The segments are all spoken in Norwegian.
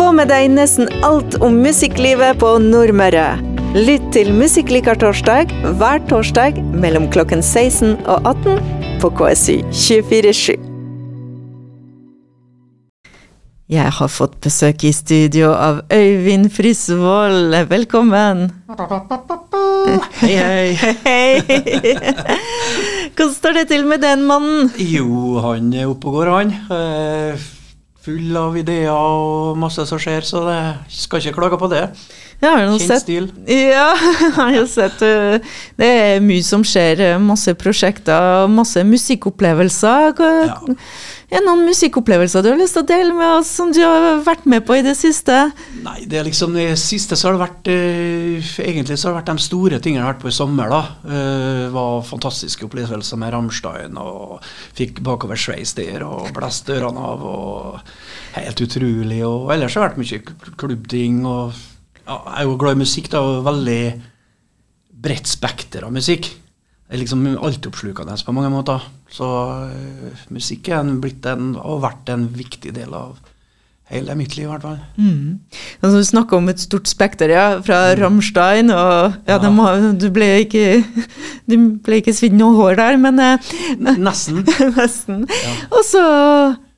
Få med deg nesten alt om musikklivet på Nordmøre. Lytt til Musikklikar torsdag hver torsdag mellom klokken 16 og 18 på KSU 247. Jeg har fått besøk i studio av Øyvind Frisvold. Velkommen. Hei, hei. Hei! Hvordan står det til med den mannen? Jo, han er oppe og går, han. Full av ideer og masse som skjer, så det skal ikke klage på det. Jeg har jo sett. Ja, jeg har jo sett Det er mye som skjer. uh, Masse prosjekter, masse musikkopplevelser. Ja. Er det noen musikkopplevelser du har lyst til å dele med oss, som du har vært med på i det siste? Nei, det er liksom det siste så har det vært eh, Egentlig så har det vært de store tingene jeg har vært på i sommer, da. Eh, var fantastiske opplevelser med Rammstein, og fikk bakover sveis der, og blåst ørene av, og helt utrolig. Og ellers har det vært mye klubbting, og jeg er jo glad i musikk, da, og veldig bredt spekter av musikk. Det er liksom altoppslukende på mange måter. Så uh, musikk er blitt en, og vært en viktig del av hele mitt liv, i hvert fall. Mm. Altså, du snakker om et stort spekter, ja. Fra Rammstein og ja, Ja. de Du ble ikke de ble ikke svidd noe hår der, men eh, Nesten. nesten. Ja. Og så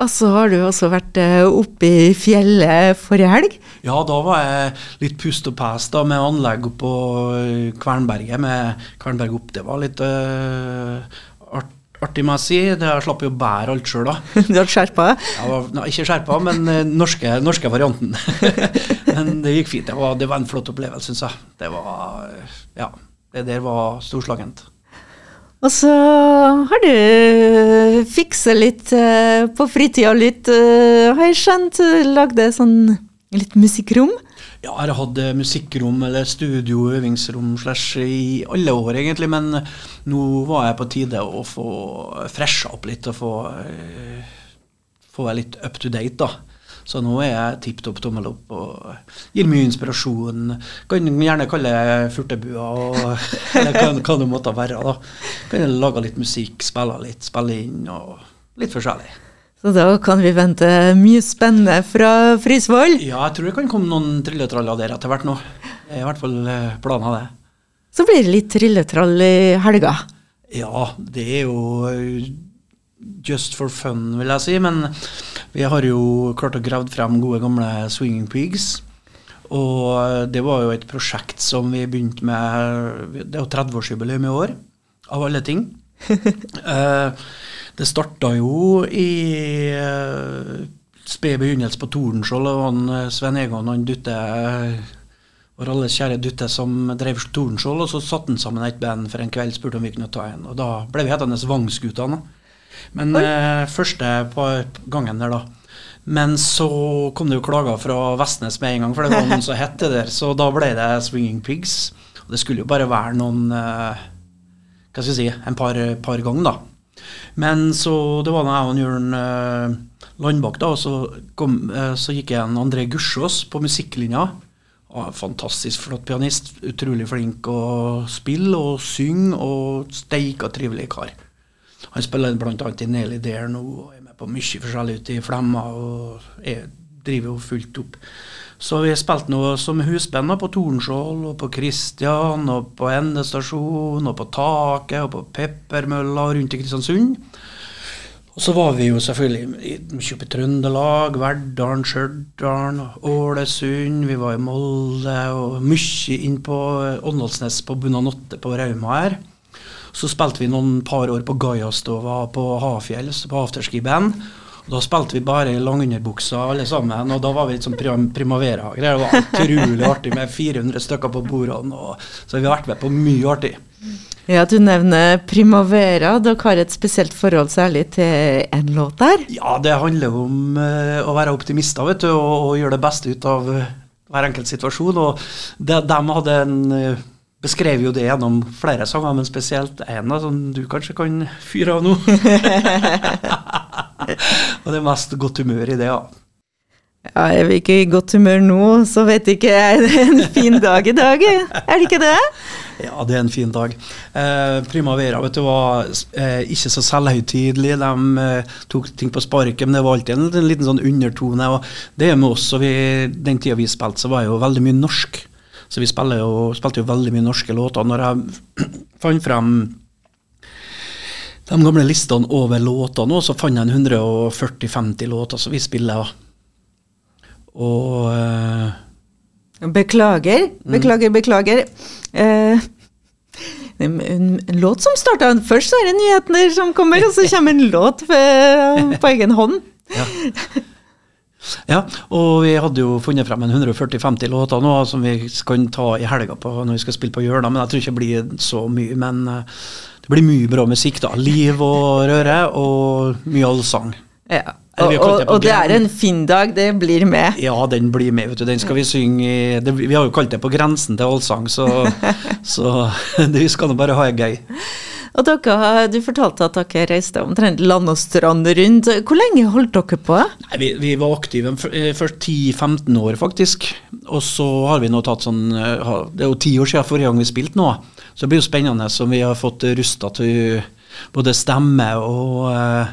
altså, har du også vært eh, oppe i fjellet forrige helg. Ja, da var jeg litt pust og pes da, med anlegg oppå eh, Kvernberget. med Kvernberg opp. Det var litt art, artig, må jeg si. Det slapp jo bære alt sjøl, da. Du har skjerpa deg. Ja, ikke skjerpa, men den norske, norske varianten. men det gikk fint. Det var, det var en flott opplevelse, syns jeg. Det var eh, Ja. Det der var storslagent. Og så har du fiksa litt eh, på fritida litt, eh, har jeg skjønt. Lagde sånn litt musikkrom. Ja, jeg har hatt eh, musikkrom eller studio, øvingsrom slash i alle år, egentlig. Men nå var jeg på tide å få fresha opp litt og få, eh, få være litt up to date, da. Så nå er jeg tipp topp tommel opp og gir mye inspirasjon. Kan gjerne kalle det furtebua eller hva, hva det måtte være. da. Kan lage litt musikk, spille litt, spille inn og litt forskjellig. Så da kan vi vente mye spennende fra Frisvoll. Ja, jeg tror det kan komme noen trilletraller der etter hvert nå. Det er i hvert fall eh, planen av det. Så blir det litt trilletrall i helga. Ja, det er jo eh, just for fun, vil jeg si. Men vi har jo klart å grave frem gode, gamle Swinging Pigs. Og eh, det var jo et prosjekt som vi begynte med Det er jo 30-årsjubileum i år, av alle ting. Eh, det starta jo i uh, sped begynnelse på Tordenskjold, og han, Svein Egon han Dutte vår alles kjære Dutte som drev Tordenskjold, og så satte han sammen et band for en kveld, spurte om vi kunne ta en. Og da ble vi hetende Vangsgutane. Men uh, første på gangen der, da. Men så kom det jo klager fra Vestnes med en gang, for det var noen som het det der. Så da ble det Swinging Pigs. Og det skulle jo bare være noen eh, Hva skal jeg si En par, par ganger, da. Men så det var da jeg og Jørn eh, Landbakk, da, og så, kom, eh, så gikk jeg en André Gussiås på musikklinja. Og fantastisk flott pianist. Utrolig flink å spille og synge, og steika trivelig kar. Han spiller bl.a. i Nelly Dare nå, og er med på mye forskjellig ute i Flemma, og er, driver jo fullt opp. Så vi spilte spilt noe som husband på Tornskjold og på Kristian, og på endestasjon, og på Taket, og på Peppermølla rundt i Kristiansund. Og så var vi jo selvfølgelig mye oppe i Trøndelag, Verdalen, Stjørdal, Ålesund. Vi var i Molde og mye inn på eh, Åndalsnes på Bunanotte på Rauma her. Så spilte vi noen par år på Gaiastova på Hafjell, på afterski-band. Da spilte vi bare i langunderbuksa alle sammen, og da var vi litt sånn prim primavera-greier. Det var utrolig artig med 400 stykker på bordene, og, så vi har vært med på mye artig. Ja, du nevner Primavera. Dere har et spesielt forhold særlig til en låt der. Ja, det handler om uh, å være optimister vet du, og, og gjøre det beste ut av eh, hver enkelt situasjon. Og de, de hadde en uh, beskrev jo det gjennom flere sanger, men spesielt da, som du kanskje kan fyre av nå. og det er mest godt humør i det, ja. Ja, er vi ikke i godt humør nå, så vet ikke jeg. Det er en fin dag i dag, er det ikke det? Ja, det er en fin dag. Eh, Primavera vet du, var eh, ikke så selvhøytidelig. De eh, tok ting på sparket, men det var alltid en, en liten sånn undertone. og Det er med oss. og vi, Den tida vi spilte, så var jo veldig mye norsk. Så vi jo, spilte jo veldig mye norske låter. Når jeg fant frem de gamle listene over låter nå, så fant jeg en 140-50 låter som vi spiller. Og eh, Beklager, mm. beklager, beklager. en, en, en, låt som starta Først så er det nyhetene som kommer, og så kommer en låt på egen hånd. Ja. ja. og vi hadde jo funnet frem en 140-50 låter nå som vi kan ta i helga på når vi skal spille på hjørnet, men jeg tror ikke det blir så mye. Men uh, det blir mye bra musikk, da. Liv og røre, og mye allsang. Ja. Og, og, og, det er en fin dag, det blir med? Ja, den blir med. vet du, Den skal vi synge det, Vi har jo kalt det på grensen til allsang, så, så vi skal nå bare ha det gøy. Og dere, Du fortalte at dere reiste omtrent land og strand rundt. Hvor lenge holdt dere på? Nei, vi, vi, var aktive eh, først 10-15 år, faktisk. Og så har vi nå tatt sånn eh, Det er jo ti år siden forrige gang vi spilte nå. Så det blir jo spennende som vi har fått rusta til både stemme og eh,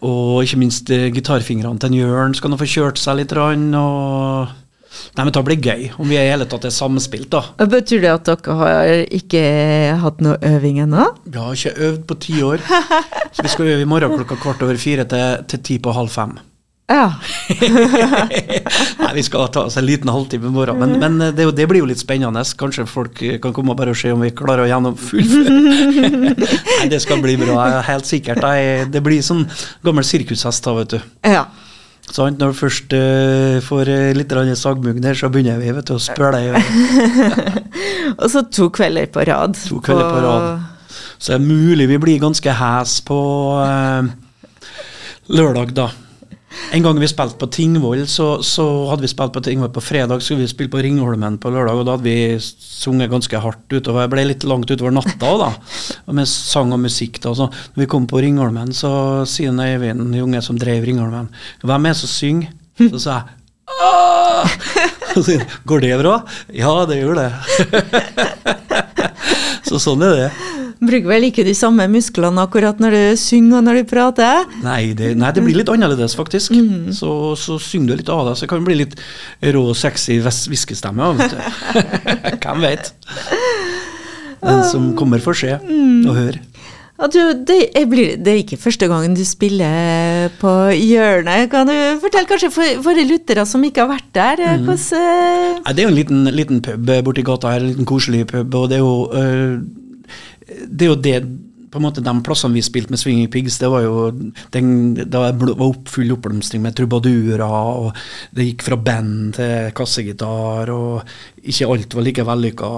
og ikke minst eh, gitarfingrene til Jørn skal nå få kjørt seg litt. Og Nei, men Det blir gøy, om vi i hele tatt er samspilt, da. Betyr det at dere har ikke hatt noe øving ennå? Vi har ikke øvd på ti år. Så vi skal øve i morgen klokka kvart over fire til, til ti på halv fem. Ja. Nei, vi skal ta oss en liten halvtime i morgen, men, men det, det, blir jo litt spennende. Kanskje folk kan komme og bare se om vi klarer å gjennomfylle. Nei, det skal bli bra, helt sikkert. Det blir sånn gammel sirkushest da, vet du. Ja. Sånn, når vi først uh, får litt sagmugg der, så begynner vi vet du, å spøle Og så to kvelder på rad. To kvelder på, på rad. Så det er mulig vi blir ganske hes på uh, lørdag, da. En gang vi spilte på Tingvoll, så, så, hadde vi spilt på Tingvoll på fredag, skulle vi spille på Ringholmen på lørdag, og da hadde vi sunget ganske hardt utover. Jeg ble litt langt utover natta da, med sang og musikk. da, så Når vi kom på Ringholmen, så sier Øyvind Junge, som drev Ringholmen, hvem er det som synger? Så sa jeg Åh! går det bra? Ja, det gjør det. så sånn er det. Bruker vel ikke de samme musklene akkurat når du synger og når du prater? Nei, det, nei, det blir litt annerledes, faktisk. Mm. Så, så synger du litt av deg, så det kan bli litt rå, sexy hviskestemme. Hvem veit? Den som kommer, får se mm. og høre. Du, det, blir, det, er ikke første gangen du spiller på hjørnet. Kan du fortelle kanskje for, våre lyttere som ikke har vært der? Mm. Hvordan, uh... Det er jo en liten, liten pub borti gata her, en liten koselig pub. og det er jo... Uh, det er jo det på en måte De plassene vi spilte med Swinging Pigs, det var jo den, det var opp, full oppblomstring med trubadurer, og det gikk fra band til kassegitar, og ikke alt var like vellykka.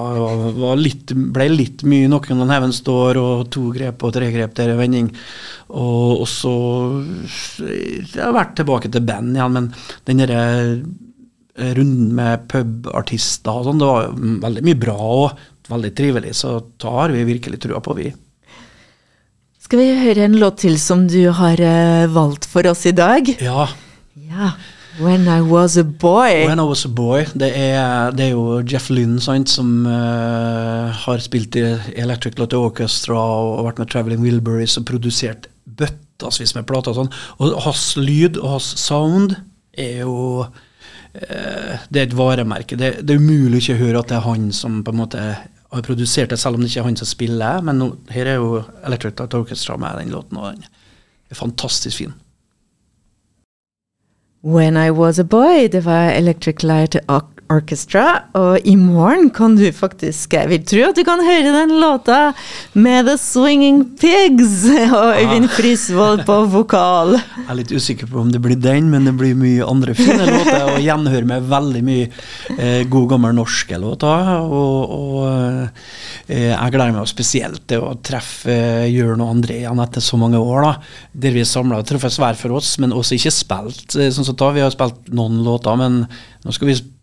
Det ble litt mye noen av heaven står, og to grep og tre grep der i vending. Og, og så Jeg har vært tilbake til band igjen, men den derre eh, runden med pubartister og sånn, det var veldig mye bra òg veldig trivelig, så da har vi virkelig trua på, vi. Skal vi høre en låt til som du har uh, valgt for oss i dag? Ja. ja. When I Was A Boy. When I Was A Boy. Det er, det er jo Jeff Lynne sant, som uh, har spilt i Electric Lotte Orchestra og vært med Traveling Wilburys og produsert bøttasvis med plater og sånn. Og hans lyd og hans sound er jo uh, Det er et varemerke. Det, det er umulig ikke å høre at det er han som på en måte har produsert det, selv om det ikke er han som spiller. Men nå, her er jo Electric Light Orchestra med den låten, og den er fantastisk fin. When I Was A Boy, det var Electric Light Orchestra. Og i morgen kan du faktisk Jeg vil tro at du kan høre den låta med The Swinging Pigs og Øyvind ah. Frisvold på vokal. Jeg er litt usikker på om det blir den, men det blir mye andre fine låter. Og gjenhør med veldig mye eh, god, gammel norske låter. Og, og eh, jeg gleder meg spesielt til å treffe eh, Jørn og André igjen etter så mange år. da, Der vi er samla og truffes hver for oss, men også ikke spilt. Eh, sånn som da, Vi har spilt noen låter, men nå skal vi spille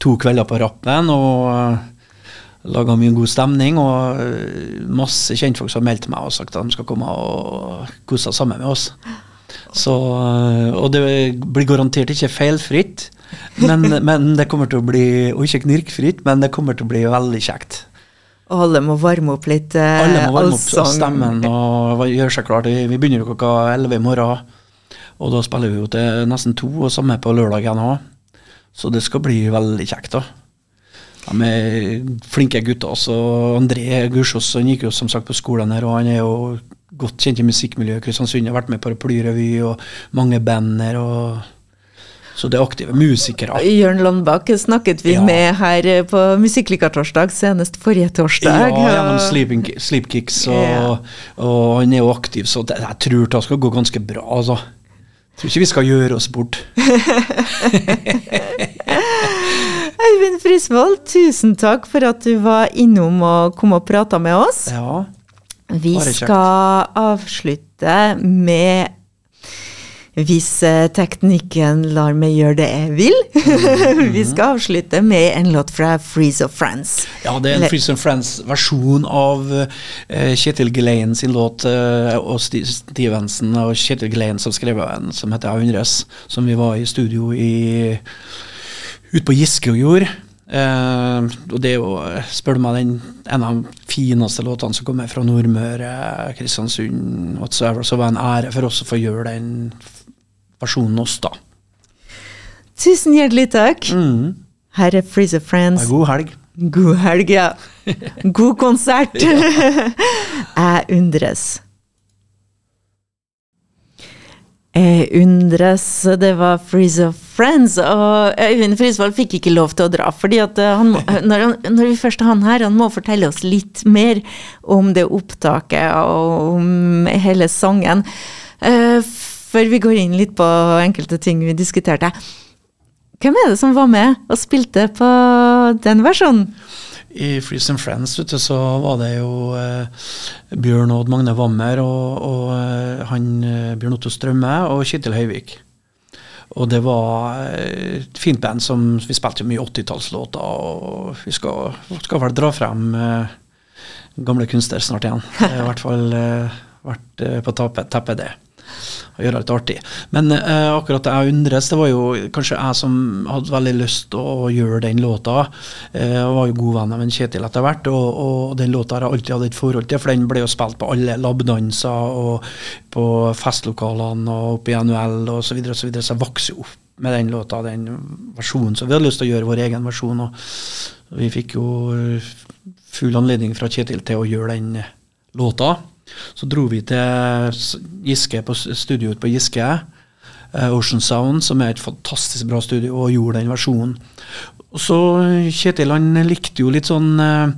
to kvelder på rappen og uh, laga mye god stemning. Og uh, masse kjentfolk som har meldt meg og sagt at de skal komme og kose seg sammen med oss. Så, uh, og det blir garantert ikke feilfritt, men, men, det kommer til å bli Og ikke knirkfritt, men det kommer til å bli veldig kjekt. Og alle må varme opp litt eh, Alle må varme opp stemmen og gjøre seg klart. Vi begynner klokka 11 i morgen, og da spiller vi jo til nesten to, og samme på lørdagen òg. Så det skal bli veldig kjekt, da. De er flinke gutter. Så André Gursås han gikk jo som sagt på skolen her, og han er jo godt kjent i musikkmiljøet i Kristiansund. Har vært med på Paraplyrevy og mange band her. og Så det er aktive musikere. Jørn Landbakk snakket vi Ja. med her på Musikklikatorsdag senest forrige torsdag. Ja, gjennom sleepkicks, og, Ja. og han er jo aktiv, så det, jeg tror det skal gå ganske bra. altså. Tror ikke vi skal gjøre oss bort. Eivind Frisvold, tusen takk for at du var innom og kom og prata med oss. Ja, Vi skal avslutte med hvis eh, teknikken lar meg gjøre det jeg vil. Vi skal avslutte med en låt fra Freeze of Friends. ja det er en Freeze of Friends-versjon av uh, Kjetil Gelein sin låt, uh, og Sti Stevenson og Kjetil Gelein som skrev en som heter Aundres, som vi var i studio i ute på Giske og gjorde. Uh, og det er jo, spør du meg, den, en av de fineste låtene som kommer fra Nordmøre, Kristiansund, whatsoever. Så var det en ære for oss å få gjøre den versjonen oss, da. Tusen hjertelig takk. Mm. Her er Freeze of Friends. God helg. God helg, ja. God konsert. Jeg undres. Jeg undres, det var Freeze of Friends, og Øyvind Frisvold fikk ikke lov til å dra. fordi eh, han når, han, når vi først har han her, han må fortelle oss litt mer om det opptaket og om hele sangen. Eh, før vi går inn litt på enkelte ting vi diskuterte. Hvem er det som var med og spilte på den versjonen? I Freeze and Friends vet du, så var det jo eh, Bjørn Odd Magne Wammer og, og eh, han eh, Bjørn Otto Strømme og Kittil Høyvik. Og det var eh, et fint band som Vi spilte mye 80-tallslåter, og vi skal, skal vel dra frem eh, gamle kunstner snart igjen. Det har i hvert fall eh, vært på teppet, det. Og gjøre litt artig. Men eh, akkurat det jeg undres, det var jo kanskje jeg som hadde veldig lyst til å gjøre den låta. Eh, var jo god venn med Kjetil etter hvert, og, og den låta har jeg alltid hatt et forhold til, for den ble jo spilt på alle labdanser og på festlokalene og oppe i NHL og så videre, så videre, så jeg vokste jo opp med den låta, den versjonen. Så vi hadde lyst til å gjøre vår egen versjon, og vi fikk jo full anledning fra Kjetil til å gjøre den låta. Så dro vi til Giske, på studioet på Giske, eh, Ocean Sound, som er et fantastisk bra studio, og gjorde den versjonen. Og så Kjetil han likte jo litt sånn eh,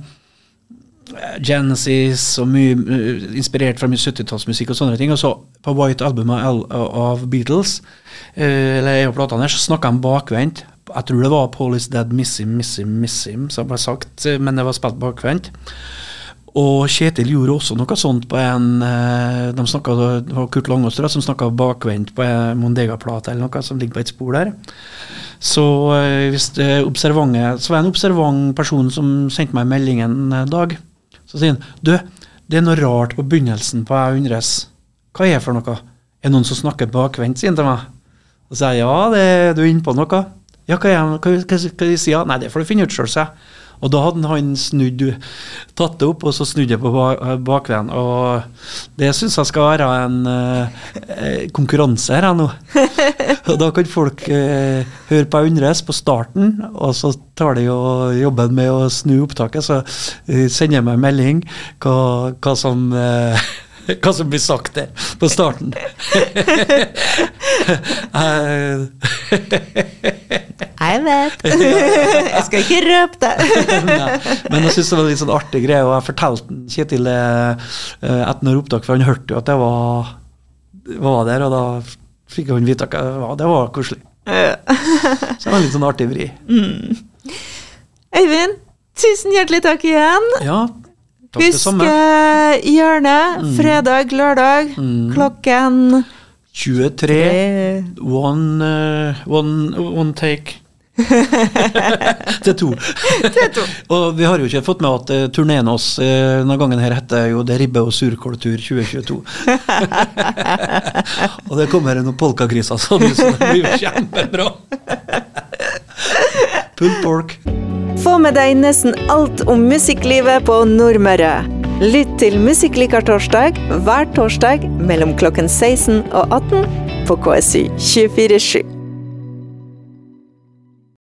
Genesis og mye eh, inspirert fra mye 70-tallsmusikk og sånne ting. Og så på White Album av, Beatles, eller en platene der, så snakka han bakvendt. Jeg tror det var Paul is dead, miss him, miss him, miss him, som ble sagt, men det var spilt bakvendt. Og Kjetil gjorde også noe sånt på en eh, de snakket, Det var Kurt Langås som snakka bakvendt på en Mondega-plate eller noe som ligger på et spor der. Så eh, hvis det er observante Så var det en observant person som sendte meg melding en eh, dag. Så sier han Du, det er noe rart på begynnelsen på Jeg undres. Hva er det for noe? Er det noen som snakker bakvendt, sier han til meg. Og så sier jeg ja, det, du er inne på noe. Ja, hva er det? Hva, hva, hva de sier Nei, det får du finne ut sjøl, sa jeg. Og da hadde han snudd, tatt det opp, og så snudd det på bakveien. Og det syns jeg skal være en eh, konkurranse her nå. og da kan folk eh, høre på Undres på starten, og så tar de jo jobben med å snu opptaket, så eh, sender jeg meg melding hva, hva som eh, hva som blir sagt der på starten. Eh, Jeg vet. jeg skal ikke røpe det. Men jeg syns det var litt sånn artig greie, og jeg fortalte Kjetil det etter noen opptak, for han hørte jo at jeg var, var der, og da fikk han vite hva det var. Det var koselig. Så det var litt sånn artig vri. Øyvind, tusen hjertelig takk igjen. Ja, samme. eh, fredag, lørdag klokken 23, eh, one, uh, one, one take. til to. og vi har jo ikke fått med at uh, turneen oss uh, denne gangen her heter jo Det ribbe- og surkåltur 2022. og det kommer noen polkagriser, så det blir jo kjempebra. Pulled pork. Få med deg nesten alt om musikklivet på Nordmøre. Lytt til Musikklikertorsdag hver torsdag mellom klokken 16 og 18 på KSU 247.